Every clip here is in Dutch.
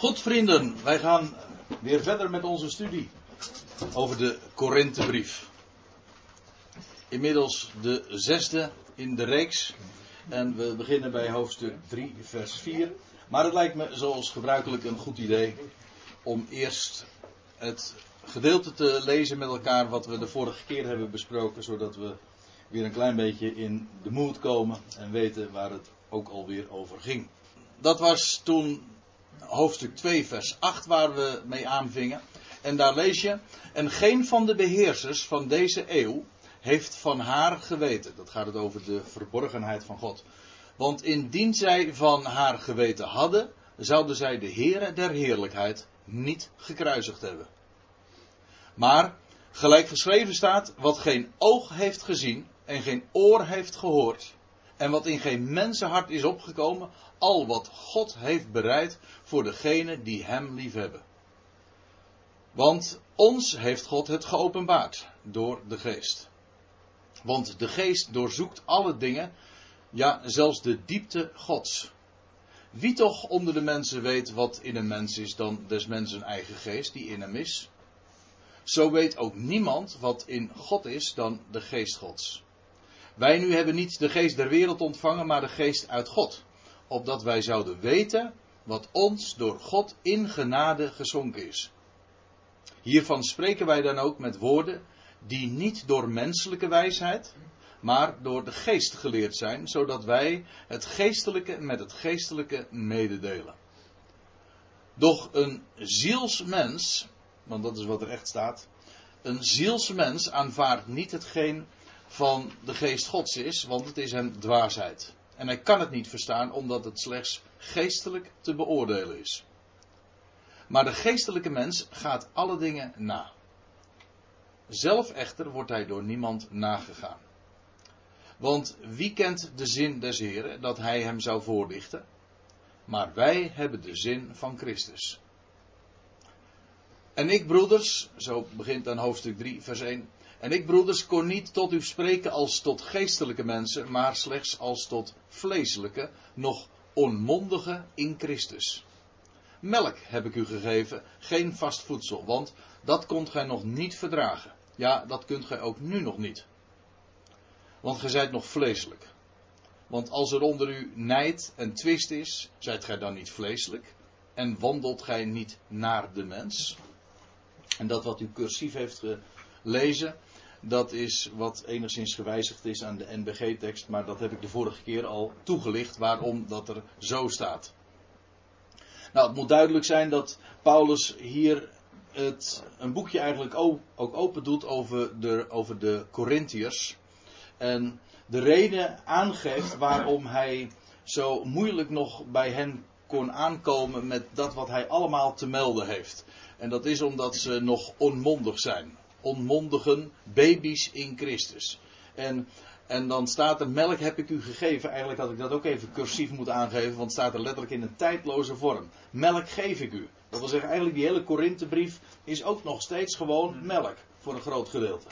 Goed vrienden, wij gaan weer verder met onze studie over de Korinthebrief. Inmiddels de zesde in de reeks en we beginnen bij hoofdstuk 3 vers 4. Maar het lijkt me zoals gebruikelijk een goed idee om eerst het gedeelte te lezen met elkaar wat we de vorige keer hebben besproken, zodat we weer een klein beetje in de mood komen en weten waar het ook alweer over ging. Dat was toen hoofdstuk 2, vers 8, waar we mee aanvingen. En daar lees je: En geen van de beheersers van deze eeuw heeft van haar geweten. Dat gaat het over de verborgenheid van God. Want indien zij van haar geweten hadden, zouden zij de Heere der heerlijkheid niet gekruisigd hebben. Maar, gelijk geschreven staat, wat geen oog heeft gezien en geen oor heeft gehoord, en wat in geen mensenhart is opgekomen, al wat God heeft bereid voor degenen die Hem liefhebben. Want ons heeft God het geopenbaard door de geest. Want de geest doorzoekt alle dingen, ja zelfs de diepte Gods. Wie toch onder de mensen weet wat in een mens is dan des mensen eigen geest die in hem is? Zo weet ook niemand wat in God is dan de geest Gods. Wij nu hebben niet de geest der wereld ontvangen, maar de geest uit God. Opdat wij zouden weten wat ons door God in genade geschonken is. Hiervan spreken wij dan ook met woorden die niet door menselijke wijsheid, maar door de geest geleerd zijn, zodat wij het geestelijke met het geestelijke mededelen. Doch een zielsmens, want dat is wat er echt staat, een zielsmens aanvaardt niet hetgeen van de geest Gods is, want het is hem dwaasheid. En hij kan het niet verstaan omdat het slechts geestelijk te beoordelen is. Maar de geestelijke mens gaat alle dingen na. Zelf echter wordt hij door niemand nagegaan. Want wie kent de zin des Heren dat hij hem zou voorlichten? Maar wij hebben de zin van Christus. En ik, broeders, zo begint dan hoofdstuk 3, vers 1. En ik, broeders, kon niet tot u spreken als tot geestelijke mensen, maar slechts als tot vleeselijke, nog onmondige in Christus. Melk heb ik u gegeven, geen vast voedsel, want dat kunt gij nog niet verdragen. Ja, dat kunt gij ook nu nog niet. Want gij zijt nog vleeselijk. Want als er onder u nijd en twist is, zijt gij dan niet vleeselijk? En wandelt gij niet naar de mens? En dat wat u cursief heeft gelezen, dat is wat enigszins gewijzigd is aan de NBG-tekst, maar dat heb ik de vorige keer al toegelicht waarom dat er zo staat. Nou, het moet duidelijk zijn dat Paulus hier het, een boekje eigenlijk ook, open doet over de, over de Corinthiërs. En de reden aangeeft waarom hij zo moeilijk nog bij hen kon aankomen met dat wat hij allemaal te melden heeft. En dat is omdat ze nog onmondig zijn onmondigen baby's in Christus. En, en dan staat er, melk heb ik u gegeven. Eigenlijk had ik dat ook even cursief moeten aangeven, want het staat er letterlijk in een tijdloze vorm. Melk geef ik u. Dat wil zeggen, eigenlijk die hele Korinthebrief is ook nog steeds gewoon melk, voor een groot gedeelte.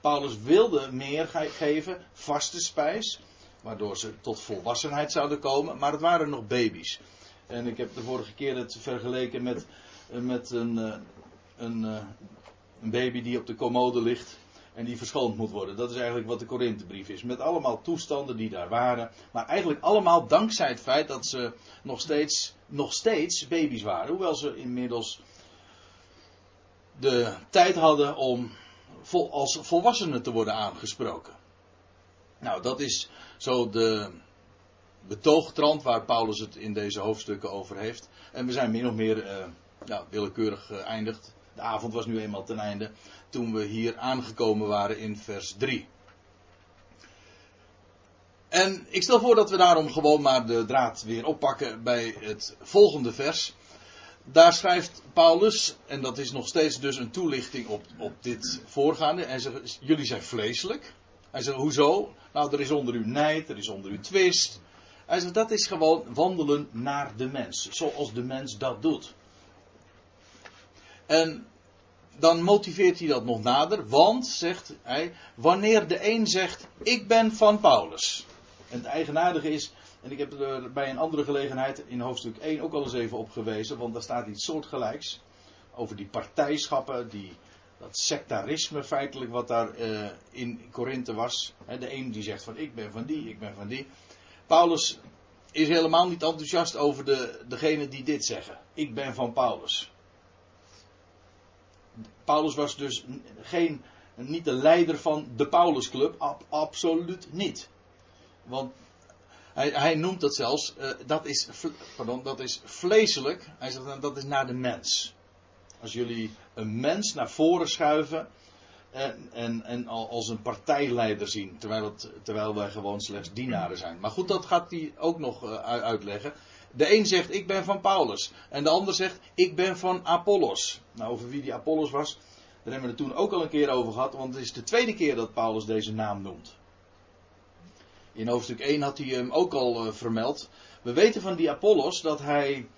Paulus wilde meer geven, vaste spijs, waardoor ze tot volwassenheid zouden komen, maar het waren nog baby's. En ik heb de vorige keer het vergeleken met, met een, eh, een, eh, een baby die op de commode ligt en die verschoond moet worden. Dat is eigenlijk wat de Korinthebrief is. Met allemaal toestanden die daar waren. Maar eigenlijk allemaal dankzij het feit dat ze nog steeds, nog steeds baby's waren. Hoewel ze inmiddels de tijd hadden om vol, als volwassenen te worden aangesproken. Nou, dat is zo de betoogtrand waar Paulus het in deze hoofdstukken over heeft. En we zijn min of meer uh, willekeurig geëindigd de avond was nu eenmaal ten einde toen we hier aangekomen waren in vers 3. En ik stel voor dat we daarom gewoon maar de draad weer oppakken bij het volgende vers. Daar schrijft Paulus, en dat is nog steeds dus een toelichting op, op dit voorgaande. Hij zegt, jullie zijn vleeselijk. Hij zegt, hoezo? Nou, er is onder u nijd, er is onder u twist. Hij zegt, dat is gewoon wandelen naar de mens. Zoals de mens dat doet. En dan motiveert hij dat nog nader, want, zegt hij, wanneer de een zegt, ik ben van Paulus. En het eigenaardige is, En ik heb er bij een andere gelegenheid in hoofdstuk 1 ook al eens even op gewezen, want daar staat iets soortgelijks. Over die partijschappen, die, dat sectarisme feitelijk wat daar uh, in Korinthe was. de een die zegt van ik ben van die, ik ben van die. Paulus is helemaal niet enthousiast over de, degene die dit zeggen. Ik ben van Paulus. Paulus was dus geen, niet de leider van de Paulusclub, ab, absoluut niet. Want hij, hij noemt dat zelfs, uh, dat, is, pardon, dat is vleeselijk. Hij zegt dan dat is naar de mens. Als jullie een mens naar voren schuiven en, en, en als een partijleider zien, terwijl, terwijl wij gewoon slechts dienaren zijn. Maar goed, dat gaat hij ook nog uh, uitleggen. De een zegt ik ben van Paulus en de ander zegt ik ben van Apollos. Nou, over wie die Apollos was, daar hebben we het toen ook al een keer over gehad, want het is de tweede keer dat Paulus deze naam noemt. In hoofdstuk 1 had hij hem ook al uh, vermeld. We weten van die Apollos dat hij.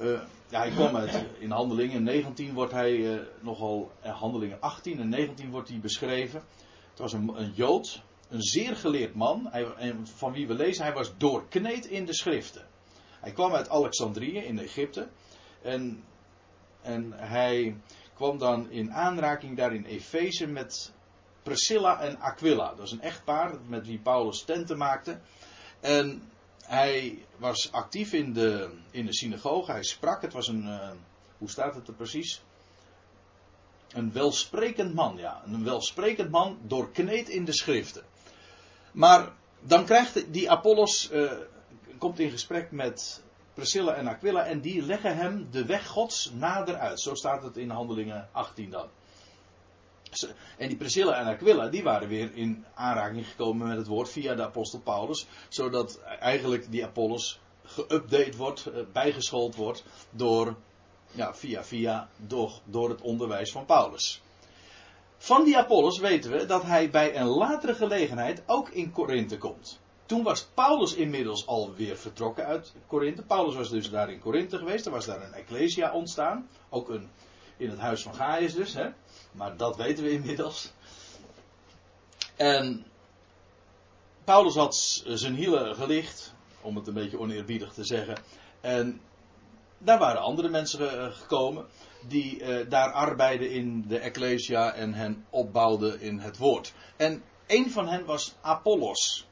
Uh, ja, hij kwam uit. In handelingen 19 wordt hij nogal. handelingen 18 en 19 wordt hij beschreven. Het was een, Jood. Een zeer geleerd man. Hij, van wie we lezen, hij was doorkneed in de schriften. Hij kwam uit Alexandrië in Egypte. En, en hij kwam dan in aanraking daar in Efeze met Priscilla en Aquila. Dat is een echtpaar met wie Paulus tenten maakte. En hij was actief in de, in de synagoge. Hij sprak. Het was een. Uh, hoe staat het er precies? Een welsprekend man, ja. Een welsprekend man doorkneed in de schriften. Maar dan krijgt die Apollos. Uh, komt in gesprek met Priscilla en Aquila. En die leggen hem de weg Gods nader uit. Zo staat het in Handelingen 18 dan. En die Priscilla en Aquila, die waren weer in aanraking gekomen met het woord via de apostel Paulus. Zodat eigenlijk die Apollos geüpdate wordt, eh, bijgeschoold wordt door, ja, via via, door, door het onderwijs van Paulus. Van die Apollos weten we dat hij bij een latere gelegenheid ook in Korinthe komt. Toen was Paulus inmiddels alweer vertrokken uit Korinthe. Paulus was dus daar in Korinthe geweest. Er was daar een ecclesia ontstaan. Ook een, in het huis van Gaius dus. Hè. Maar dat weten we inmiddels. En Paulus had zijn hielen gelicht, om het een beetje oneerbiedig te zeggen. En daar waren andere mensen gekomen die uh, daar arbeidden in de Ecclesia en hen opbouwden in het woord. En een van hen was Apollos.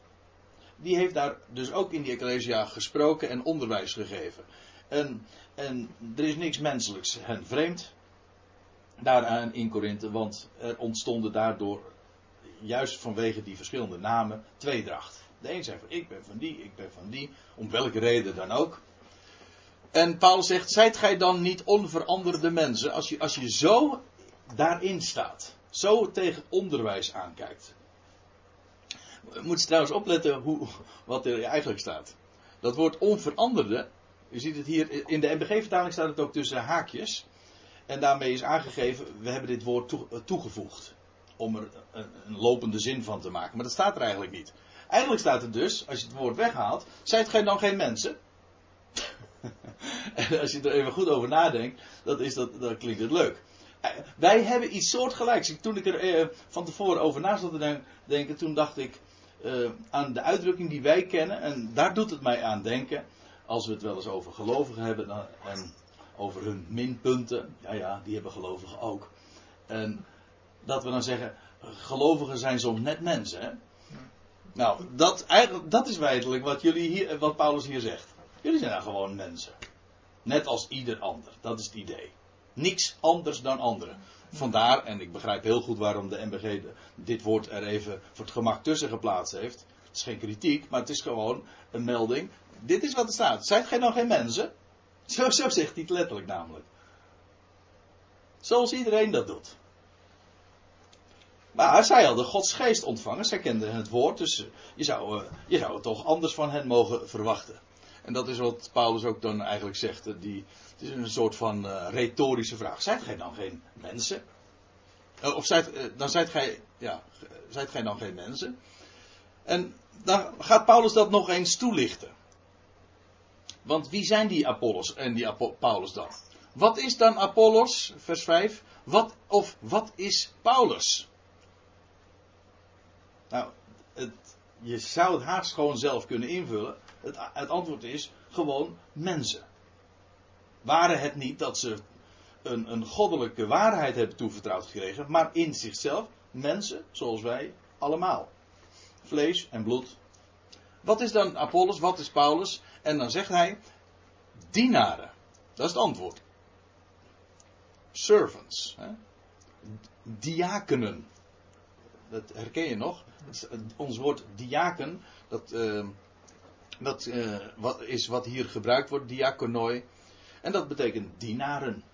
Die heeft daar dus ook in die Ecclesia gesproken en onderwijs gegeven. En, en er is niks menselijks hen vreemd daaraan in Korinthe, want er ontstonden daardoor, juist vanwege die verschillende namen, tweedracht. De een zegt van ik ben van die, ik ben van die, om welke reden dan ook. En Paulus zegt, zijt gij dan niet onveranderde mensen als je, als je zo daarin staat, zo tegen onderwijs aankijkt. We moeten trouwens opletten hoe, wat er eigenlijk staat. Dat woord onveranderde, u ziet het hier, in de MBG-vertaling staat het ook tussen haakjes. En daarmee is aangegeven, we hebben dit woord eh, toegevoegd. Om er een, lopende zin van te maken. Maar dat staat er eigenlijk niet. Eigenlijk staat er dus, als je het woord weghaalt, zijt gij dan geen mensen? en als je er even goed over nadenkt, dat dat, dan klinkt het leuk. Eh, wij hebben iets soortgelijks. Toen ik er eh, van tevoren over na zat te denken, toen dacht ik eh, aan de uitdrukking die wij kennen. En daar doet het mij aan denken. Als we het wel eens over gelovigen hebben. Dan, en over hun minpunten. Ja, ja, die hebben gelovigen ook. En dat we dan zeggen, gelovigen zijn soms net mensen. Hè? Nou, dat, eigenlijk, dat is feitelijk wat, jullie hier, wat Paulus hier zegt. Jullie zijn nou gewoon mensen. Net als ieder ander. Dat is het idee. Niks anders dan anderen. Vandaar, en ik begrijp heel goed waarom de MBG dit woord er even voor het gemak tussen geplaatst heeft. Het is geen kritiek, maar het is gewoon een melding. Dit is wat er staat. Zijt gij dan geen mensen? Zo, zegt hij het letterlijk namelijk. Zoals iedereen dat doet. Maar zij hadden Gods geest ontvangen, zij kenden het woord, dus je zou, eh, je zou het toch anders van hen mogen verwachten. En dat is wat Paulus ook dan eigenlijk zegt. Die, het is een soort van uh, retorische vraag. Zijt gij dan geen mensen? Uh, of zijt, dan zijt gij, ja, zijt gij dan geen mensen? En dan gaat Paulus dat nog eens toelichten. Want wie zijn die Apollos en die Paulus dan? Wat is dan Apollos, vers 5? Wat, of wat is Paulus? Nou, het, je zou het haast gewoon zelf kunnen invullen. Het, antwoord is gewoon mensen. Waren het niet dat ze een, een goddelijke waarheid hebben toevertrouwd gekregen, maar in zichzelf mensen zoals wij allemaal. Vlees en bloed. Wat is dan Apollos, wat is Paulus? En dan zegt hij, dienaren. Dat is het antwoord. Servants. Hè? Diakenen. Dat herken je nog. Ons woord diaken, dat, uh, dat uh, wat is wat hier gebruikt wordt, diakonoi. En dat betekent dienaren.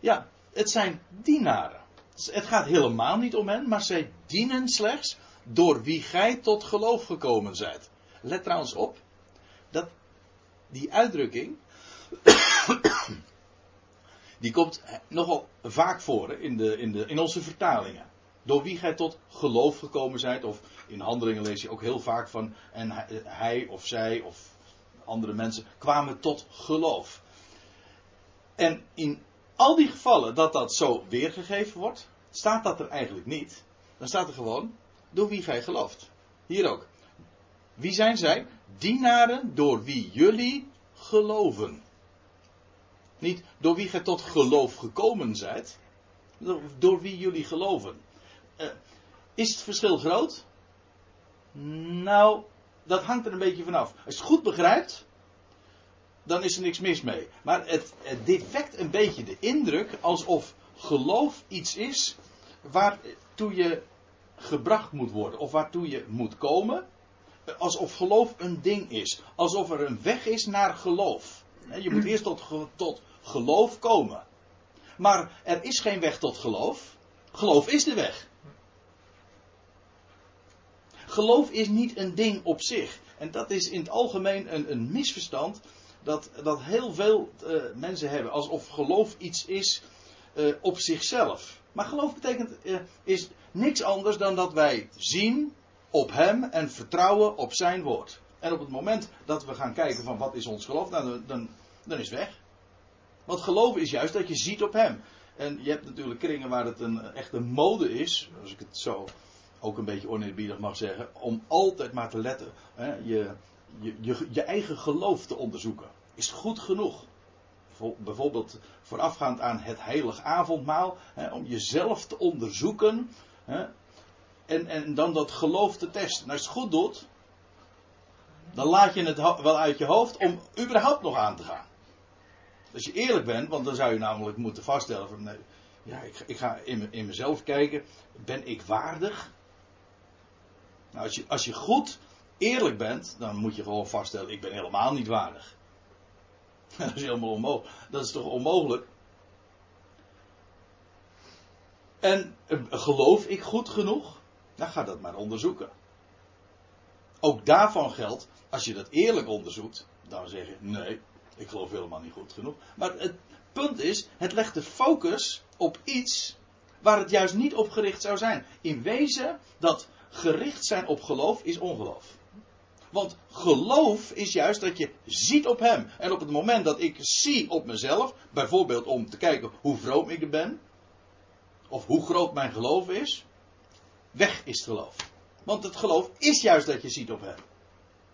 Ja, het zijn dienaren. Het gaat helemaal niet om hen, maar zij dienen slechts door wie gij tot geloof gekomen zijt. Let trouwens op, dat die uitdrukking, die komt nogal vaak voor in, de, in, de, in onze vertalingen. Door wie gij tot geloof gekomen zijt, of in handelingen lees je ook heel vaak van, en hij of zij of andere mensen kwamen tot geloof. En in al die gevallen dat dat zo weergegeven wordt, staat dat er eigenlijk niet. Dan staat er gewoon, door wie gij gelooft. Hier ook. Wie zijn zij? Dienaren door wie jullie geloven. Niet door wie gij tot geloof gekomen zijt. Door, wie jullie geloven. Uh, is het verschil groot? Nou, dat hangt er een beetje vanaf. Als je het goed begrijpt, dan is er niks mis mee. Maar het, het defect een beetje de indruk alsof geloof iets is waartoe je gebracht moet worden of waartoe je moet komen. Alsof geloof een ding is. Alsof er een weg is naar geloof. Je moet eerst tot, tot geloof komen. Maar er is geen weg tot geloof. Geloof is de weg. Geloof is niet een ding op zich. En dat is in het algemeen een, een misverstand dat, dat heel veel uh, mensen hebben. Alsof geloof iets is uh, op zichzelf. Maar geloof betekent, uh, is niks anders dan dat wij zien op Hem en vertrouwen op Zijn woord. En op het moment dat we gaan kijken van wat is ons geloof, nou, dan, dan, is weg. Want geloven is juist dat je ziet op Hem. En je hebt natuurlijk kringen waar het een echte mode is, als ik het zo ook een beetje oneerbiedig mag zeggen, om altijd maar te letten. Hè, je, je, je, je eigen geloof te onderzoeken. Is goed genoeg? Bijvoorbeeld voorafgaand aan het heilig avondmaal, hè, om jezelf te onderzoeken hè, en, en dan dat geloof te testen. Nou, als je het goed doet, dan laat je het wel uit je hoofd om überhaupt nog aan te gaan. Als je eerlijk bent, want dan zou je namelijk moeten vaststellen van nee, ja, ik, ik ga in, in mezelf kijken, ben ik waardig? Nou, als je, als je goed eerlijk bent, dan moet je gewoon vaststellen: ik ben helemaal niet waardig. Dat is helemaal onmogelijk. Dat is toch onmogelijk? En eh, geloof ik goed genoeg? Dan ga dat maar onderzoeken. Ook daarvan geldt, als je dat eerlijk onderzoekt, dan zeg je nee, ik geloof helemaal niet goed genoeg. Maar het punt is, het legt de focus op iets waar het juist niet op gericht zou zijn. In wezen, dat gericht zijn op geloof is ongeloof. Want geloof is juist dat je ziet op Hem. En op het moment dat ik zie op mezelf, bijvoorbeeld om te kijken hoe vroom ik ben, of hoe groot mijn geloof is, weg is het geloof. Want het geloof is juist dat je ziet op Hem.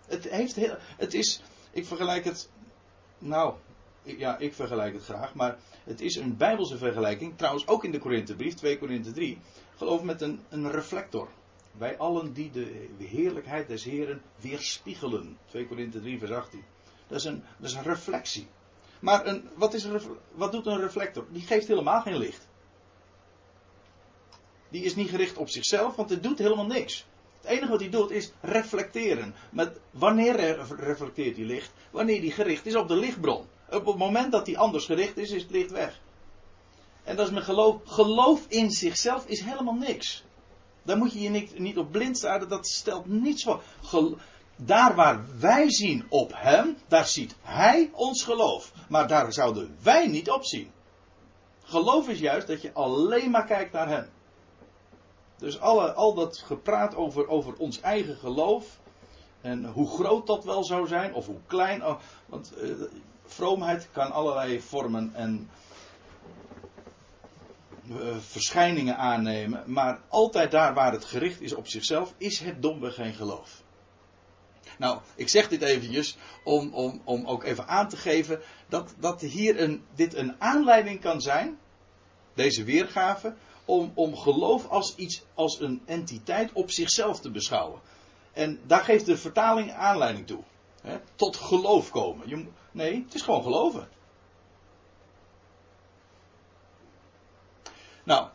Het, heeft het is, ik vergelijk het, nou, ja, ik vergelijk het graag, maar het is een bijbelse vergelijking, trouwens ook in de Korinthebrief, 2 Korinthe 3, geloof met een, een reflector. Wij allen die de heerlijkheid des Heren weerspiegelen. 2 Korinthe 3 vers 18. Dat is een, dat is een reflectie. Maar een, wat, is wat doet een reflector? Die geeft helemaal geen licht. Die is niet gericht op zichzelf, want het doet helemaal niks. Het enige wat hij doet is reflecteren. Met wanneer reflecteert hij licht? Wanneer hij gericht is op de lichtbron. Op het moment dat hij anders gericht is, is het licht weg. En dat is mijn geloof. Geloof in zichzelf is helemaal niks. Daar moet je je niet, niet op blind staren, dat stelt niets voor. daar waar wij zien op Hem, daar ziet Hij ons geloof. Maar daar zouden wij niet op zien. Geloof is juist dat je alleen maar kijkt naar Hem. Dus alle, al dat gepraat over, over ons eigen geloof. En hoe groot dat wel zou zijn, of hoe klein. Oh, want uh, vroomheid kan allerlei vormen en verschijningen aannemen. Maar altijd daar waar het gericht is op zichzelf, is het domweg geen geloof. Nou, ik zeg dit eventjes om, om, om ook even aan te geven dat, dat hier een, dit een aanleiding kan zijn, deze weergave, om, om geloof als iets, als een entiteit op zichzelf te beschouwen. En daar geeft de vertaling aanleiding toe. Hè? Tot geloof komen. Je, nee, het is gewoon geloven. Nou,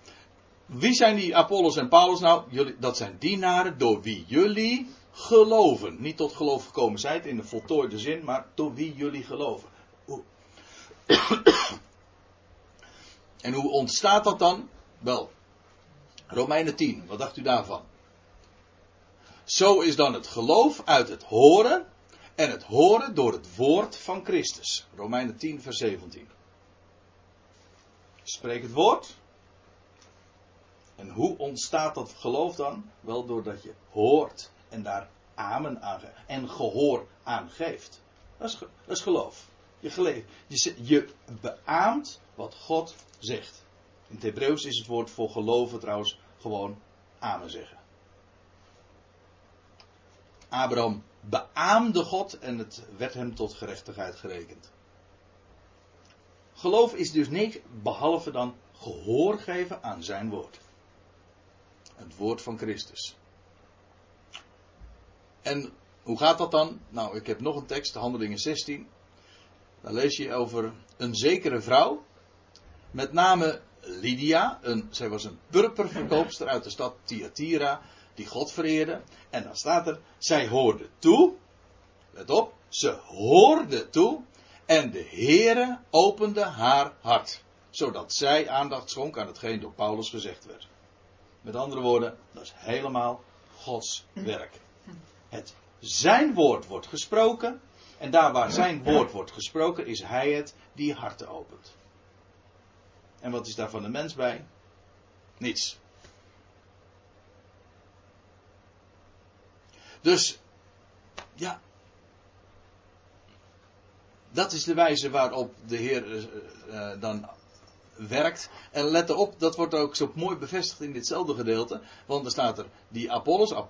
wie zijn die Apollos en Paulus nou? Jullie, dat zijn dienaren door wie jullie geloven. Niet tot geloof gekomen zijt in de voltooide zin, maar door wie jullie geloven. en hoe ontstaat dat dan? Wel, Romeinen 10, wat dacht u daarvan? Zo is dan het geloof uit het horen en het horen door het woord van Christus. Romeinen 10, vers 17. Spreek het woord. En hoe ontstaat dat geloof dan? Wel doordat je hoort en daar amen aan geeft. En gehoor aan geeft. Dat is, dat is geloof. Je, je, je beaamt wat God zegt. In het Hebreeuws is het woord voor geloven trouwens gewoon amen zeggen. Abraham beaamde God en het werd hem tot gerechtigheid gerekend. Geloof is dus niks behalve dan gehoor geven aan zijn woord. Het woord van Christus. En hoe gaat dat dan? Nou, ik heb nog een tekst, Handelingen 16. Daar lees je over een zekere vrouw. Met name Lydia. Een, zij was een purperverkoopster uit de stad Thyatira. Die God vereerde. En dan staat er, zij hoorde toe. Let op, ze hoorde toe. En de Heere opende haar hart. Zodat zij aandacht schonk aan hetgeen door Paulus gezegd werd. Met andere woorden, dat is helemaal Gods werk. Het zijn woord wordt gesproken. En daar waar zijn woord wordt gesproken, is hij het die harten opent. En wat is daar van de mens bij? Niets. Dus, ja. Dat is de wijze waarop de Heer uh, dan werkt. En let erop, dat wordt ook zo mooi bevestigd in ditzelfde gedeelte. Want er staat er, die Apollos, uh,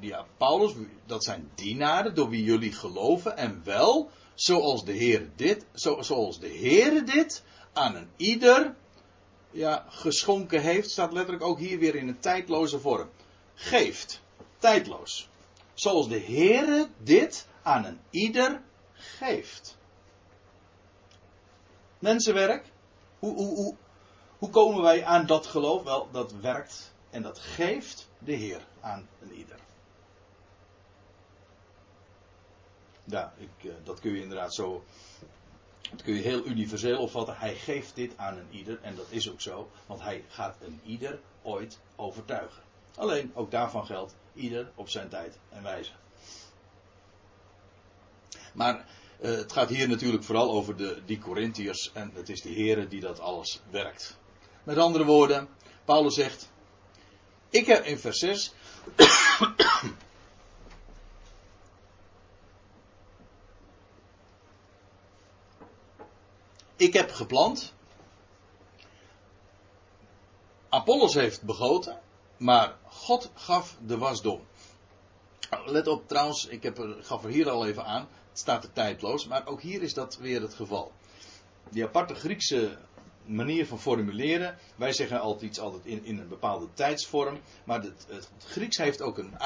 die Paulus, dat zijn dienaren door wie jullie geloven. En wel, zoals de Heer dit, zo, zoals de Heer dit aan een ieder ja, geschonken heeft, staat letterlijk ook hier weer in een tijdloze vorm. Geeft, tijdloos. Zoals de Heere dit aan een ieder geeft. Mensenwerk, hoe, hoe, hoe, komen wij aan dat geloof? Wel, dat werkt en dat geeft de Heer aan een ieder. Ja, ik, eh, dat kun je inderdaad zo. Dat kun je heel universeel opvatten. Hij geeft dit aan een ieder. En dat is ook zo. Want hij gaat een ieder ooit overtuigen. Alleen, ook daarvan geldt. Ieder op zijn tijd en wijze. Maar uh, het gaat hier natuurlijk vooral over de, die Corinthiërs. En het is de Heer die dat alles werkt. Met andere woorden, Paulus zegt. Ik heb in vers 6. ik heb geplant. Apollos heeft begoten. Maar God gaf de wasdom. Let op trouwens, ik heb er, gaf er hier al even aan. Staat er tijdloos, maar ook hier is dat weer het geval. Die aparte Griekse manier van formuleren. Wij zeggen altijd iets altijd in, in een bepaalde tijdsvorm. Maar het, het, Grieks heeft ook een,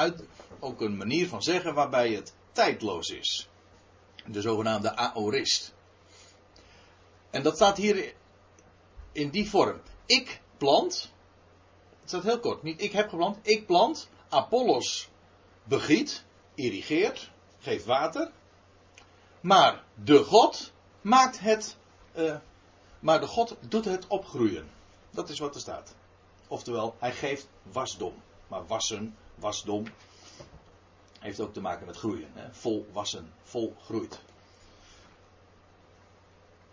ook een manier van zeggen waarbij het tijdloos is. De zogenaamde aorist. En dat staat hier in die vorm. Ik plant. Het staat heel kort. Niet ik heb geplant. Ik plant. Apollos begiet. Irrigeert. Geeft water. Maar de God maakt het. Uh, maar de God doet het opgroeien. Dat is wat er staat. Oftewel, hij geeft wasdom. Maar wassen, wasdom, heeft ook te maken met groeien. Hè? Vol wassen, vol groeit.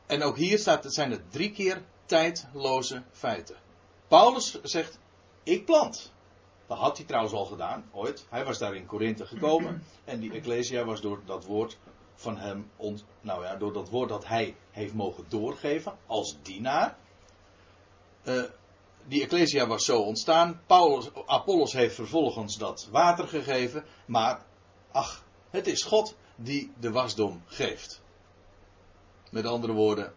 En ook hier staat, het zijn er drie keer tijdloze feiten. Paulus zegt, ik plant. Dat had hij trouwens al gedaan, ooit. Hij was daar in Korinthe gekomen. En die Ecclesia was door dat woord van hem, ont, nou ja, door dat woord dat hij heeft mogen doorgeven als dienaar. Uh, die Ecclesia was zo ontstaan. Paulus, Apollos heeft vervolgens dat water gegeven. Maar, ach, Het is God die de wasdom geeft. Met andere woorden,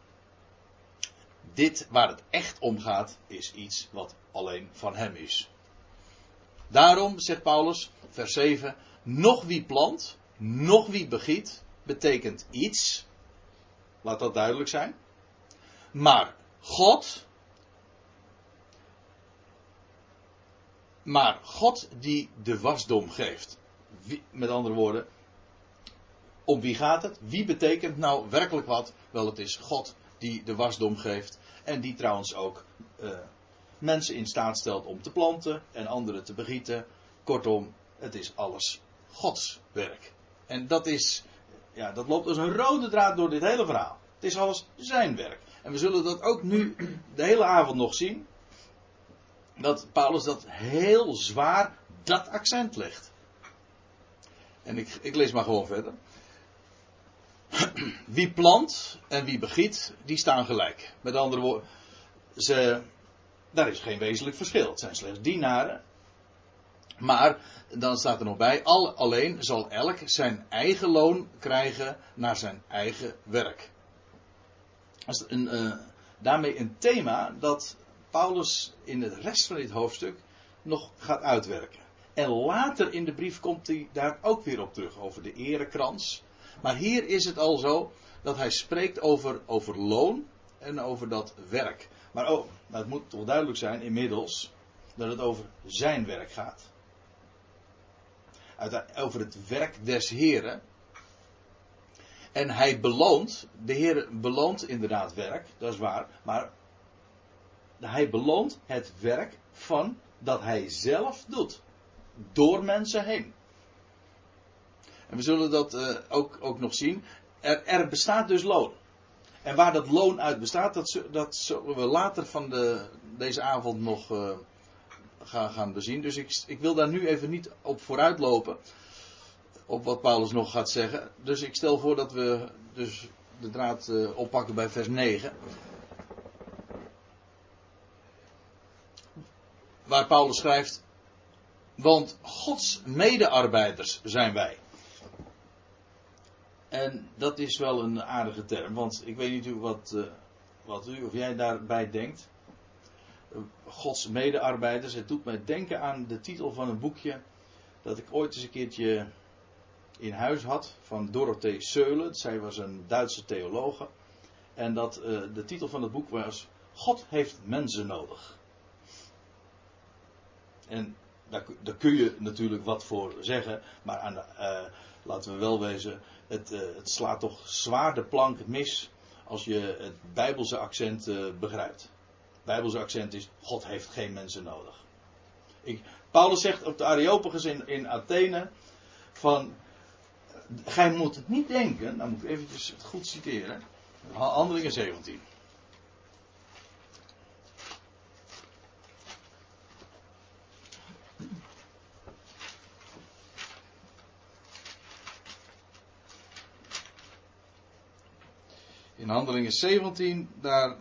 dit waar het echt om gaat, is iets wat alleen van Hem is. Daarom zegt Paulus, vers 7, nog wie plant, nog wie begiet, betekent iets. Laat dat duidelijk zijn. Maar God, maar God die de wasdom geeft. Met andere woorden, om wie gaat het? Wie betekent nou werkelijk wat? Wel, het is God die de wasdom geeft. En die trouwens ook uh, mensen in staat stelt om te planten en anderen te begieten. Kortom, het is alles Gods werk. En dat is, ja, dat loopt als een rode draad door dit hele verhaal. Het is alles zijn werk. En we zullen dat ook nu de hele avond nog zien. Dat Paulus dat heel zwaar dat accent legt. En ik, ik lees maar gewoon verder. Wie plant en wie begiet, die staan gelijk. Met andere woorden, ze, daar is geen wezenlijk verschil. Het zijn slechts dienaren. Maar dan staat er nog bij, al, alleen zal elk zijn eigen loon krijgen naar zijn eigen werk. Een, uh, daarmee een thema dat Paulus in de rest van dit hoofdstuk nog gaat uitwerken. En later in de brief komt hij daar ook weer op terug, over de erekrans. Maar hier is het al zo dat hij spreekt over, over loon en over dat werk. Maar oh, het moet toch duidelijk zijn inmiddels dat het over zijn werk gaat. Over het werk des Heren. En hij beloont, de Heer beloont inderdaad werk, dat is waar, maar hij beloont het werk van dat hij zelf doet. Door mensen heen. En we zullen dat uh, ook, ook nog zien. Er, er, bestaat dus loon. En waar dat loon uit bestaat, dat, dat zullen we later van de, deze avond nog uh, gaan, gaan bezien. Dus ik, ik wil daar nu even niet op vooruit lopen. Op wat Paulus nog gaat zeggen. Dus ik stel voor dat we dus de draad uh, oppakken bij vers 9. Waar Paulus schrijft. Want Gods medearbeiders zijn wij. En dat is wel een aardige term, want ik weet niet wat, uh, wat u of jij daarbij denkt. Gods medearbeiders. Het doet mij denken aan de titel van een boekje dat ik ooit eens een keertje in huis had van Dorothee Seulen. Zij was een Duitse theologe. En dat, uh, de titel van het boek was God heeft mensen nodig. En daar, kun je natuurlijk wat voor zeggen, maar aan de, uh, laten we wel wezen, het, uh, het, slaat toch zwaar de plank mis als je het Bijbelse accent begrijpt. Bijbelse accent is: God heeft geen mensen nodig. Ik, Paulus zegt op de Areopagus in, in Athene: van. Gij moet het niet denken, dan moet ik even het goed citeren. Handelingen 17. in Handelingen 17, daar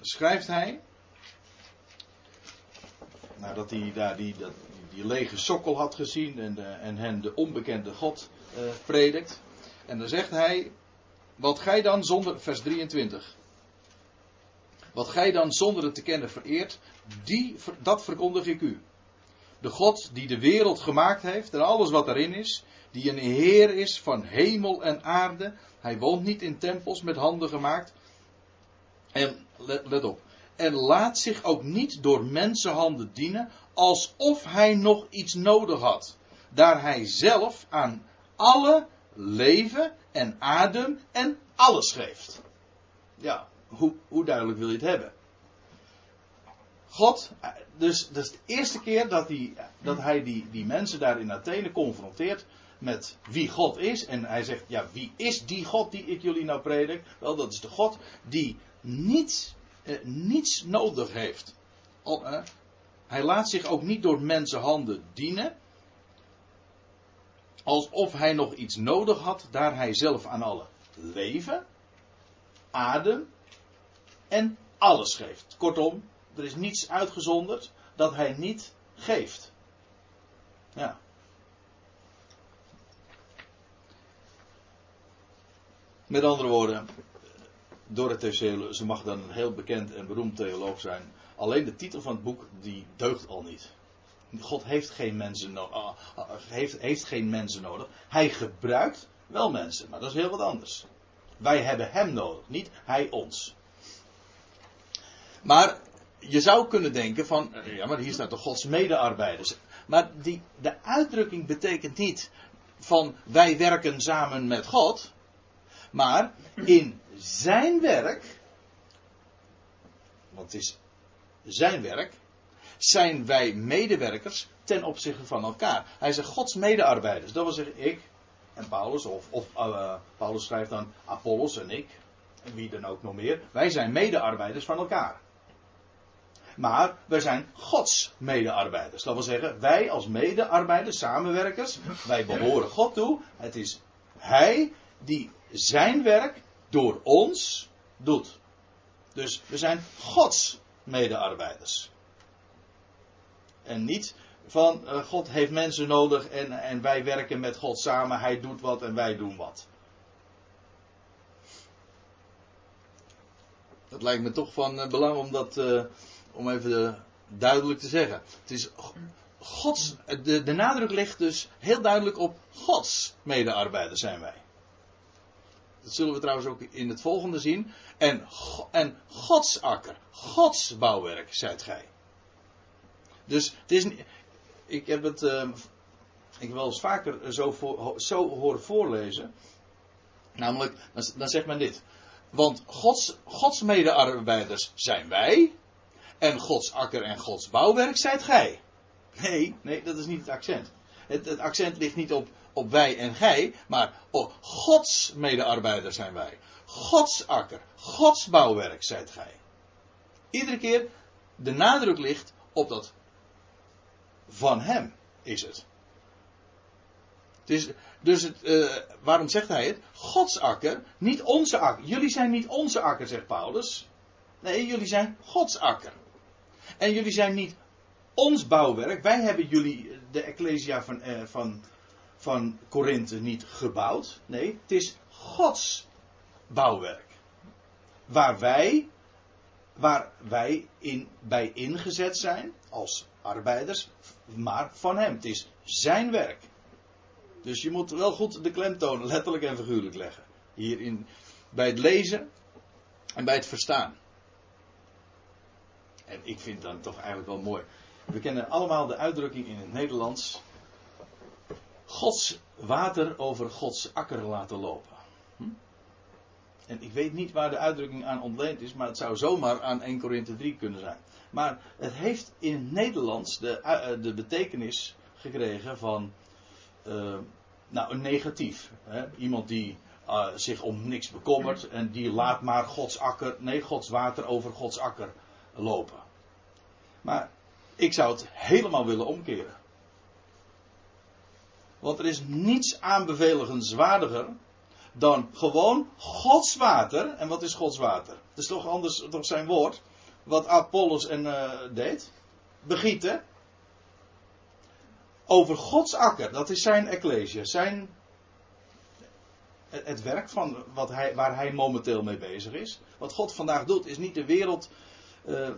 schrijft hij. Nadat hij daar die, die lege sokkel had gezien en, en hen de onbekende God uh, predikt. En dan zegt hij, wat gij dan zonder, vers 23. Wat gij dan zonder het te kennen vereert, die, dat verkondig ik u. De God die de wereld gemaakt heeft en alles wat erin is, die een Heer is van hemel en aarde. Hij woont niet in tempels met handen gemaakt. En let, op. En laat zich ook niet door mensenhanden dienen, alsof hij nog iets nodig had. Daar hij zelf aan alle leven en adem en alles geeft. Ja, hoe, hoe duidelijk wil je het hebben? God, dus dat is de eerste keer dat hij, dat hij die, die mensen daar in Athene confronteert met wie God is. En hij zegt, ja, wie is die God die ik jullie nou predik? Wel, dat is de God die niets, eh, niets nodig heeft. Eh, hij laat zich ook niet door mensenhanden dienen. Alsof hij nog iets nodig had, daar hij zelf aan alle leven, adem en alles geeft. Kortom, er is niets uitgezonderd dat hij niet geeft. Ja. Met andere woorden, Dorothee ze mag dan een heel bekend en beroemd theoloog zijn. Alleen de titel van het boek, die deugt al niet. God heeft geen mensen, ah, ah, heeft, heeft geen mensen nodig. Hij gebruikt wel mensen, maar dat is heel wat anders. Wij hebben hem nodig, niet hij ons. Maar je zou kunnen denken van, ja maar hier staat toch Gods medearbeiders. Maar die, de uitdrukking betekent niet van wij werken samen met God. Maar in zijn werk, want het is zijn werk, zijn wij medewerkers ten opzichte van elkaar. Hij zegt Gods medearbeiders. Dat wil zeggen ik en Paulus, of, of uh, Paulus schrijft dan Apollos en ik, en wie dan ook nog meer. Wij zijn medearbeiders van elkaar. Maar wij zijn Gods medearbeiders. Dat wil zeggen, wij als medearbeiders, samenwerkers, wij behoren God toe. Het is Hij die zijn werk door ons doet. Dus we zijn Gods medearbeiders. En niet van uh, God heeft mensen nodig en, en wij werken met God samen. Hij doet wat en wij doen wat. Dat lijkt me toch van uh, belang om dat, uh, om even duidelijk te zeggen. Het is Gods, de, de nadruk ligt dus heel duidelijk op Gods medearbeiders zijn wij. Dat zullen we trouwens ook in het volgende zien. En, en Gods akker, Gods bouwwerk, zijt gij. Dus het is Ik heb het. Uh, ik wel eens vaker zo, voor, zo horen voorlezen. Namelijk, dan, zegt men dit. Want Gods, Gods medearbeiders zijn wij. En Gods akker en Gods bouwwerk zijt gij. Nee, nee, dat is niet het accent. Het accent ligt niet op op wij en gij, maar op Gods medearbeider zijn wij. Gods akker, Gods bouwwerk zijt gij. Iedere keer de nadruk ligt op dat van hem is het. Dus, dus het, uh, waarom zegt hij het? Gods akker, niet onze akker. Jullie zijn niet onze akker, zegt Paulus. Nee, jullie zijn Gods akker. En jullie zijn niet ons bouwwerk. Wij hebben jullie, de Ecclesia van, uh, van van Korinthe niet gebouwd. Nee, het is Gods bouwwerk. Waar wij, waar wij in, bij ingezet zijn als arbeiders, maar van Hem. Het is Zijn werk. Dus je moet wel goed de klemtoon letterlijk en figuurlijk leggen. Hierin, bij het lezen en bij het verstaan. En ik vind dan toch eigenlijk wel mooi. We kennen allemaal de uitdrukking in het Nederlands. Gods water over Gods akker laten lopen. Hm? En ik weet niet waar de uitdrukking aan ontleend is, maar het zou zomaar aan 1 Korinthe 3 kunnen zijn. Maar het heeft in het Nederlands de, uh, de betekenis gekregen van uh, nou, een negatief. Hè? Iemand die zich om niks bekommert en die laat maar Gods akker, nee, Gods water over Gods akker lopen. Maar ik zou het helemaal willen omkeren. Want er is niets aanbeveligenswaardiger dan gewoon Gods water. En wat is Gods water? Het is toch anders toch zijn woord. Wat Apollos en uh, deed. Begieten. Over Gods akker. Dat is zijn ecclesia. Zijn, het werk van wat hij, waar hij momenteel mee bezig is. Wat God vandaag doet is niet de wereld uh,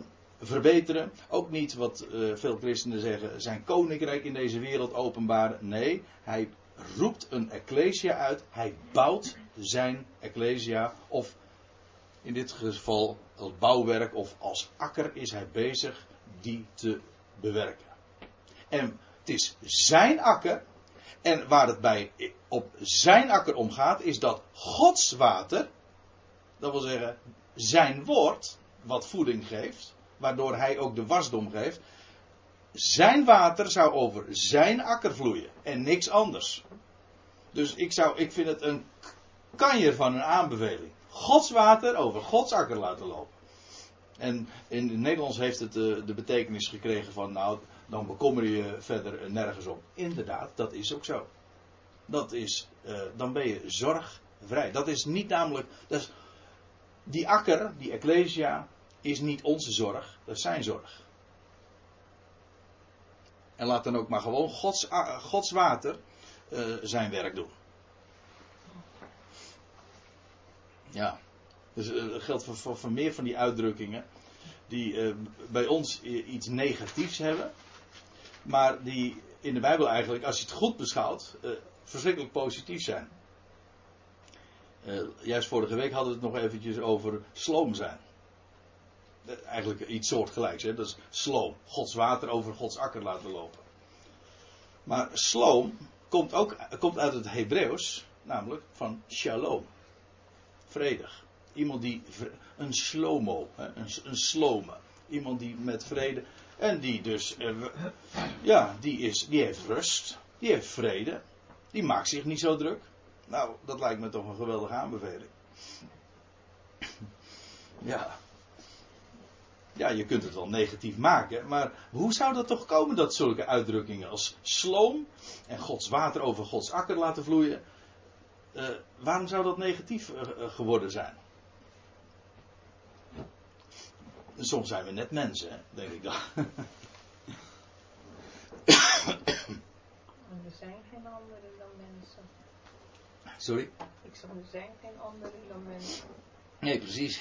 verbeteren. Ook niet wat uh, veel christenen zeggen, zijn koninkrijk in deze wereld openbaren. Nee, hij roept een ecclesia uit. Hij bouwt zijn ecclesia. Of in dit geval als bouwwerk of als akker is hij bezig die te bewerken. En het is zijn akker. En waar het bij op zijn akker om gaat, is dat Gods water, dat wil zeggen zijn woord, wat voeding geeft, waardoor hij ook de wasdom geeft. Zijn water zou over zijn akker vloeien en niks anders. Dus ik, zou, ik vind het een kanjer van een aanbeveling. Gods water over Gods akker laten lopen. En in het Nederlands heeft het de, de betekenis gekregen van, nou, dan bekommer je verder nergens om. Inderdaad, dat is ook zo. Dat is, uh, dan ben je zorgvrij. Dat is niet namelijk, dat is, die akker, die ecclesia, is niet onze zorg, dat is zijn zorg. En laat dan ook maar gewoon Gods, Gods water uh, zijn werk doen. Ja, dus uh, dat geldt voor, voor, meer van die uitdrukkingen die bij ons iets negatiefs hebben, maar die in de Bijbel eigenlijk, als je het goed beschouwt, verschrikkelijk positief zijn. juist vorige week hadden we het nog eventjes over sloom zijn. Eigenlijk iets soortgelijks, hè? dat is sloom. Gods water over Gods akker laten lopen. Maar sloom komt ook komt uit het Hebreeuws, namelijk van shalom. Vredig. Iemand die. Een slomo. Een, een slome. Iemand die met vrede. En die dus. Eh, ja, die, is, die heeft rust. Die heeft vrede. Die maakt zich niet zo druk. Nou, dat lijkt me toch een geweldige aanbeveling. Ja. Ja, je kunt het wel negatief maken, maar hoe zou dat toch komen dat zulke uitdrukkingen als sloom en Gods water over Gods akker laten vloeien, uh, waarom zou dat negatief uh, geworden zijn? Soms zijn we net mensen, hè, denk ik dan. er zijn geen anderen dan mensen. Sorry? Ik zeg, er zijn geen anderen dan mensen. Nee, precies.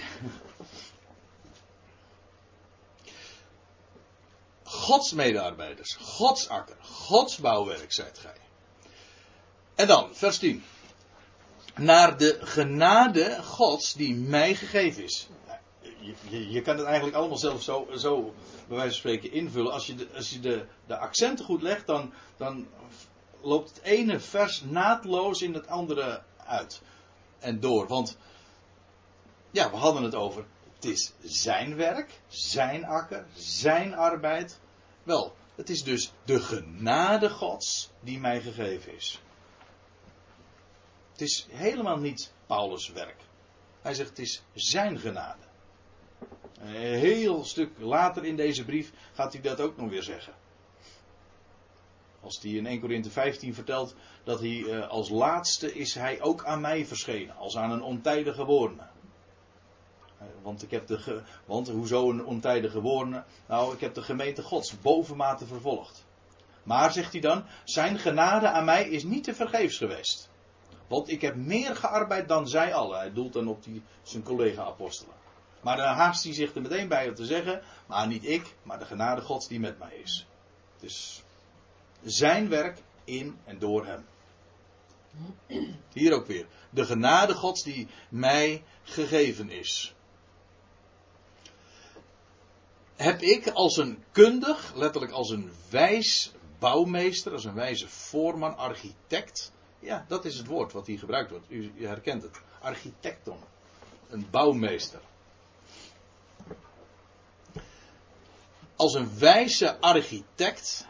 Gods medearbeiders, Gods akker, Gods bouwwerk zijt gij. En dan, vers 10. Naar de genade Gods die mij gegeven is. Je, je, kan het eigenlijk allemaal zelf zo, zo bij wijze van spreken invullen. Als je de, als je de, de accenten goed legt, dan, dan loopt het ene vers naadloos in het andere uit. En door. Want ja, we hadden het over. Het is zijn werk, zijn akker, zijn arbeid. Wel, het is dus de genade Gods die mij gegeven is. Het is helemaal niet Paulus' werk. Hij zegt het is zijn genade. Een heel stuk later in deze brief gaat hij dat ook nog weer zeggen. Als hij in 1 Korinthe 15 vertelt dat hij eh, als laatste is hij ook aan mij verschenen, als aan een ontijdige geborene. Want ik heb de. Want hoezo een ontijdige geborene? Nou, ik heb de gemeente Gods bovenmate vervolgd. Maar, zegt hij dan, zijn genade aan mij is niet te vergeefs geweest. Want ik heb meer gearbeid dan zij allen. Hij doelt dan op die, zijn collega-apostelen. Maar dan haast hij zich er meteen bij om te zeggen: Maar niet ik, maar de genade Gods die met mij is. Dus zijn werk in en door hem. Hier ook weer. De genade Gods die mij gegeven is. Heb ik als een kundig, letterlijk als een wijs bouwmeester, als een wijze voorman, architect. Ja, dat is het woord wat hier gebruikt wordt. U, herkent het. Architecton. Een bouwmeester. Als een wijze architect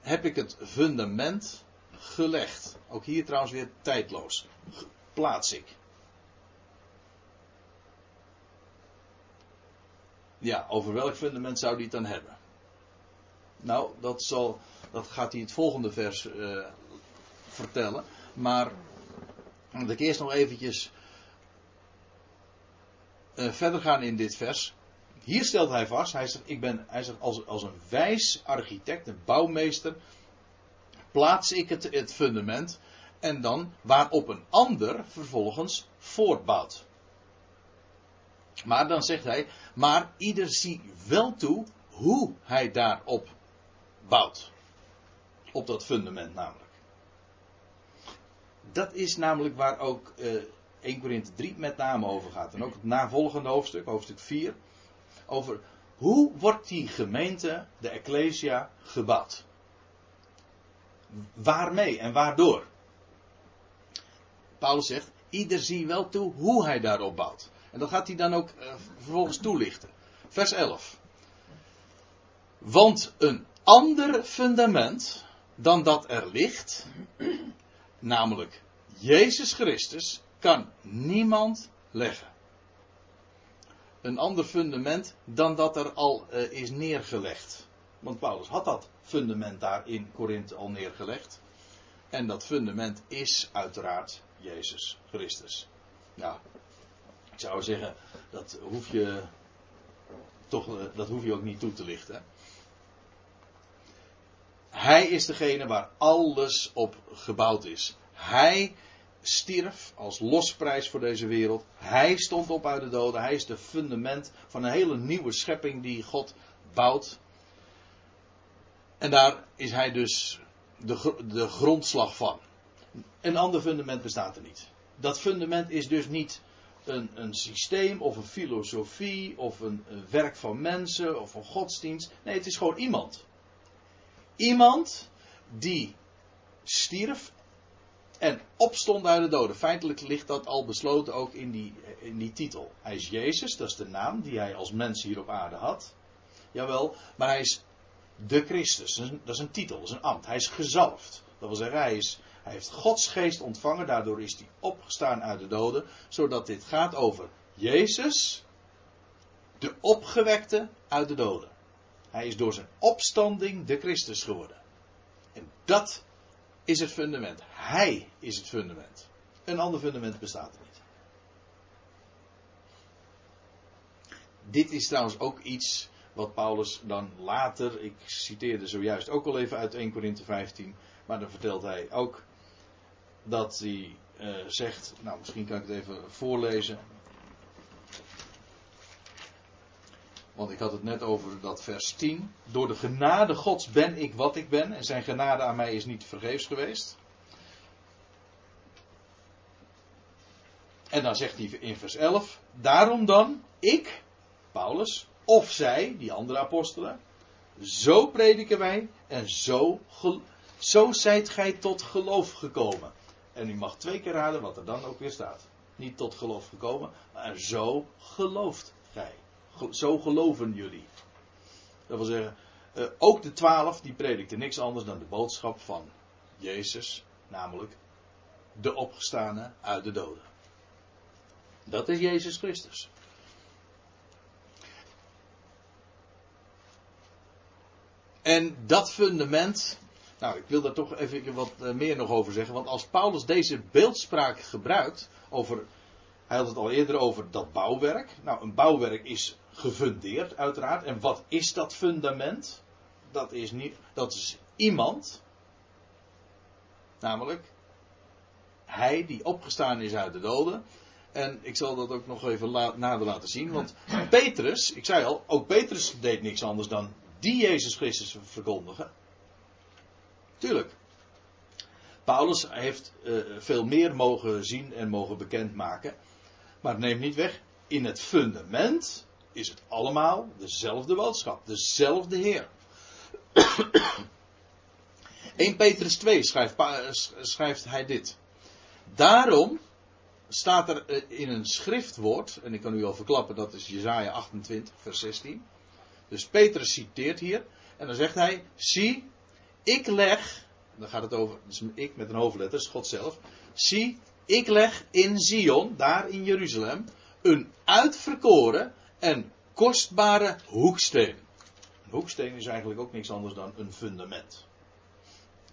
heb ik het fundament gelegd. Ook hier trouwens weer tijdloos. Plaats ik. Ja, over welk fundament zou die het dan hebben? Nou, dat, zal, dat gaat hij het volgende vers uh, vertellen. Maar dat ik eerst nog eventjes uh, verder gaan in dit vers. Hier stelt hij vast, hij zegt, ik ben, hij zegt als, als een wijs architect, een bouwmeester, plaats ik het, het fundament en dan waarop een ander vervolgens voortbouwt. Maar dan zegt hij, maar ieder zie wel toe hoe hij daarop bouwt. Op dat fundament namelijk. Dat is namelijk waar ook uh, 1 Korinthe 3 met name over gaat. En ook het navolgende hoofdstuk, hoofdstuk 4. Over hoe wordt die gemeente, de Ecclesia, gebouwd? Waarmee en waardoor? Paulus zegt, ieder zie wel toe hoe hij daarop bouwt. En dat gaat hij dan ook uh, vervolgens toelichten. Vers 11. Want een ander fundament dan dat er ligt, namelijk Jezus Christus, kan niemand leggen. Een ander fundament dan dat er al uh, is neergelegd. Want Paulus had dat fundament daar in Korinthe al neergelegd. En dat fundament is uiteraard Jezus Christus. Nou, ik zou zeggen, dat hoef je toch, eh, dat hoef je ook niet toe te lichten. Hij is degene waar alles op gebouwd is. Hij stierf als losprijs voor deze wereld. Hij stond op uit de doden. Hij is de fundament van een hele nieuwe schepping die God bouwt. En daar is hij dus de, de grondslag van. Een ander fundament bestaat er niet. Dat fundament is dus niet een, een systeem of een filosofie of een, werk van mensen of een godsdienst. Nee, het is gewoon iemand. Iemand die stierf en opstond uit de doden. Feitelijk ligt dat al besloten ook in die, titel. Hij is Jezus, dat is de naam die hij als mens hier op aarde had. Jawel, maar hij is de Christus. Dat is, een, dat is een titel, dat is een ambt. Hij is gezalfd. Dat wil zeggen, hij, is, hij heeft Gods geest ontvangen. Daardoor is hij opgestaan uit de doden. Zodat dit gaat over Jezus, de opgewekte uit de doden. Hij is door zijn opstanding de Christus geworden. En dat is het fundament. Hij is het fundament. Een ander fundament bestaat er niet. Dit is trouwens ook iets wat Paulus dan later, ik citeerde zojuist ook al even uit 1 Korinthe 15, maar dan vertelt hij ook dat hij uh, zegt, nou misschien kan ik het even voorlezen. Want ik had het net over dat vers 10. Door de genade Gods ben ik wat ik ben. En zijn genade aan mij is niet vergeefs geweest. En dan zegt hij in vers 11. Daarom dan, ik, Paulus, of zij, die andere apostelen. Zo prediken wij en zo, zo zijt gij tot geloof gekomen. En u mag twee keer raden wat er dan ook weer staat. Niet tot geloof gekomen, maar zo gelooft gij. Zo geloven jullie. Dat wil zeggen, uh, ook de twaalf die predikten niks anders dan de boodschap van Jezus, namelijk de opgestane uit de doden. Dat is Jezus Christus. En dat fundament, nou ik wil daar toch even wat eh, meer nog over zeggen, want als Paulus deze beeldspraak gebruikt over, hij had het al eerder over dat bouwwerk. Nou, een bouwwerk is gefundeerd, uiteraard. En wat is dat fundament? Dat is, niet, dat is iemand. Namelijk, hij die opgestaan is uit de doden. En ik zal dat ook nog even nader laten zien. Want Petrus, ik zei al, ook Petrus deed niks anders dan die Jezus Christus verkondigen. Tuurlijk. Paulus heeft uh, veel meer mogen zien en mogen bekendmaken. Maar neemt niet weg. In het fundament is het allemaal dezelfde boodschap, dezelfde Heer. 1 Petrus 2 schrijft, schrijft hij dit. Daarom staat er eh, in een schriftwoord, en ik kan u al verklappen, dat is Jezaja 28, vers 16. Dus Petrus citeert hier, en dan zegt hij, zie, ik leg, dan gaat het over, dus ik met een hoofdletter, is God zelf. Zie, ik leg in Zion, daar in Jeruzalem, een uitverkoren en kostbare hoeksteen. Een hoeksteen is eigenlijk ook niks anders dan een fundament.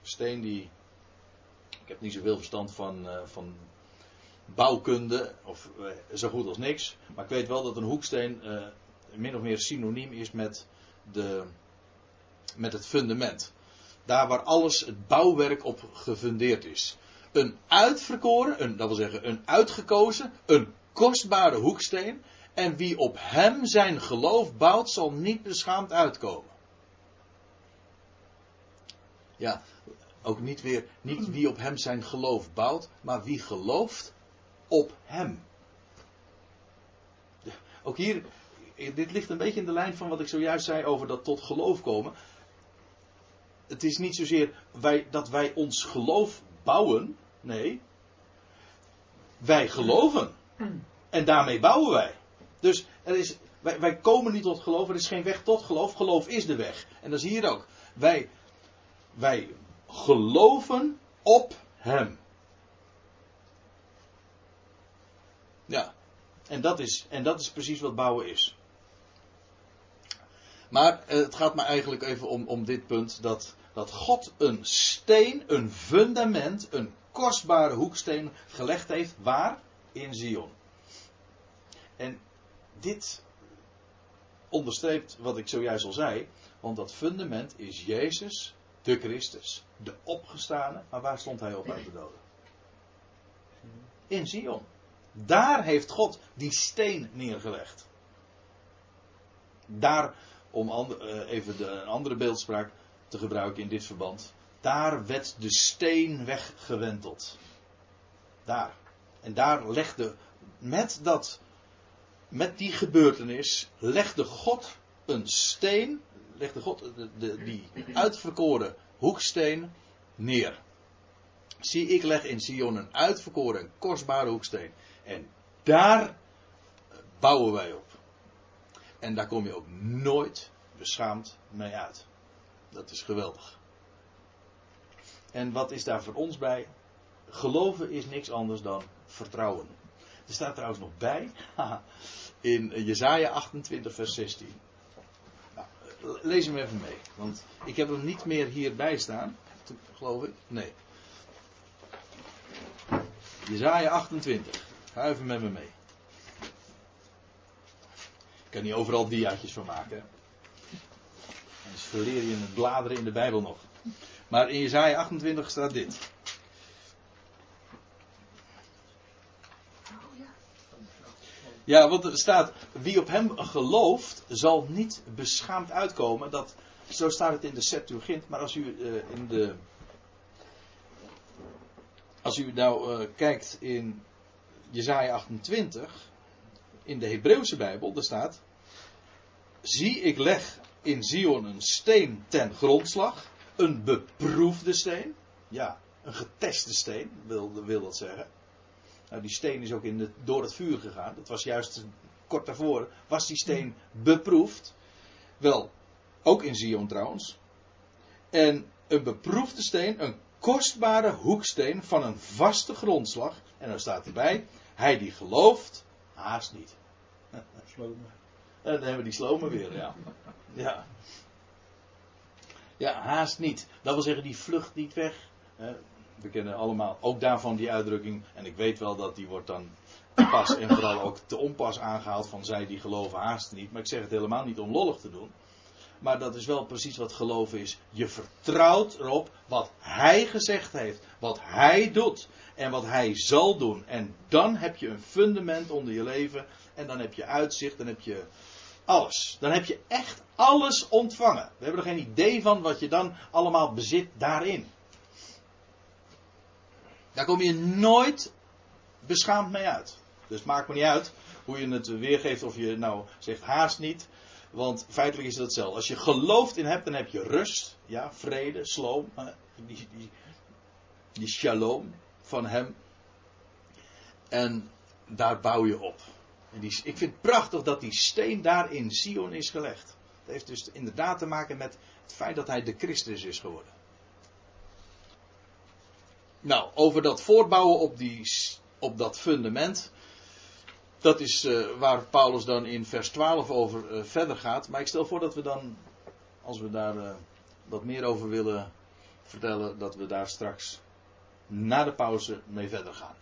Een steen die. Ik heb niet zoveel verstand van, uh, van bouwkunde, of uh, zo goed als niks. Maar ik weet wel dat een hoeksteen uh, min of meer synoniem is met, de, met het fundament. Daar waar alles, het bouwwerk op gefundeerd is. Een uitverkoren, een, dat wil zeggen een uitgekozen, een kostbare hoeksteen. En wie op hem zijn geloof bouwt, zal niet beschaamd uitkomen. Ja, ook niet weer, niet wie op hem zijn geloof bouwt, maar wie gelooft op hem. Ook hier, dit ligt een beetje in de lijn van wat ik zojuist zei over dat tot geloof komen. Het is niet zozeer wij, dat wij ons geloof bouwen, nee. Wij geloven. En daarmee bouwen wij. Dus er is, wij, wij komen niet tot geloof, er is geen weg tot geloof. Geloof is de weg. En dat is hier ook. Wij, wij geloven op Hem. Ja, en dat is, en dat is precies wat bouwen is. Maar eh, het gaat me eigenlijk even om, om dit punt: dat, dat God een steen, een fundament, een kostbare hoeksteen gelegd heeft. Waar? In Zion. En dit onderstreept wat ik zojuist al zei. Want dat fundament is Jezus, de Christus, de opgestane. Maar waar stond hij op uit de doden? in Sion. Daar heeft God die steen neergelegd. Daar, om eh, even de, een andere beeldspraak te gebruiken in dit verband. Daar werd de steen weggewenteld. Daar. En daar legde, met dat, met die gebeurtenis, legde God een steen, legde God de, die uitverkoren hoeksteen neer. Zie, ik leg in Sion een uitverkoren, kostbare hoeksteen. En daar bouwen wij op. En daar kom je ook nooit beschaamd mee uit. Dat is geweldig. En wat is daar voor ons bij? Geloven is niks anders dan vertrouwen. Er staat trouwens nog bij, in Jezaja 28, vers 16. Nou, lees hem even mee, want ik heb hem niet meer hierbij staan, geloof ik. Nee. Jezaja 28. Ga even met me mee. Ik kan niet overal diaatjes van maken. Anders verleer je het bladeren in de Bijbel nog. Maar in Jezaja 28 staat dit. Ja, want er staat, wie op hem gelooft, zal niet beschaamd uitkomen. Dat, zo staat het in de Septuagint, maar als u uh, in de. Als u nou uh, kijkt in Jezaja 28, in de Hebreeuwse Bijbel, daar staat. Zie, ik leg in Zion een steen ten grondslag. Een beproefde steen. Ja, een geteste steen, wil, wil dat zeggen. Nou, die steen is ook in door het vuur gegaan. Dat was juist kort daarvoor. Was die steen beproefd? Wel, ook in Zion trouwens. En een beproefde steen, een kostbare hoeksteen van een vaste grondslag. En dan staat erbij: Hij die gelooft, haast niet. Slomen. En dan hebben we die slomen weer, ja. Ja. Ja, haast niet. Dat wil zeggen, die vlucht niet weg. We kennen allemaal ook daarvan die uitdrukking. En ik weet wel dat die wordt dan pas en vooral ook te onpas aangehaald van zij die geloven haast niet. Maar ik zeg het helemaal niet om lollig te doen. Maar dat is wel precies wat geloven is. Je vertrouwt erop wat hij gezegd heeft. Wat hij doet. En wat hij zal doen. En dan heb je een fundament onder je leven. En dan heb je uitzicht. Dan heb je alles. Dan heb je echt alles ontvangen. We hebben er geen idee van wat je dan allemaal bezit daarin. Daar kom je nooit beschaamd mee uit. Dus het maakt me niet uit hoe je het weergeeft of je nou zegt haast niet. Want feitelijk is het hetzelfde. Als je gelooft in hebt, dan heb je rust, ja, vrede, sloom, die, die, die shalom van hem. En daar bouw je op. Ik vind het prachtig dat die steen daar in Sion is gelegd. Het heeft dus inderdaad te maken met het feit dat hij de Christus is geworden. Nou, over dat voortbouwen op, die, op dat fundament. Dat is uh, waar Paulus dan in vers 12 over uh, verder gaat. Maar ik stel voor dat we dan, als we daar uh, wat meer over willen vertellen, dat we daar straks na de pauze mee verder gaan.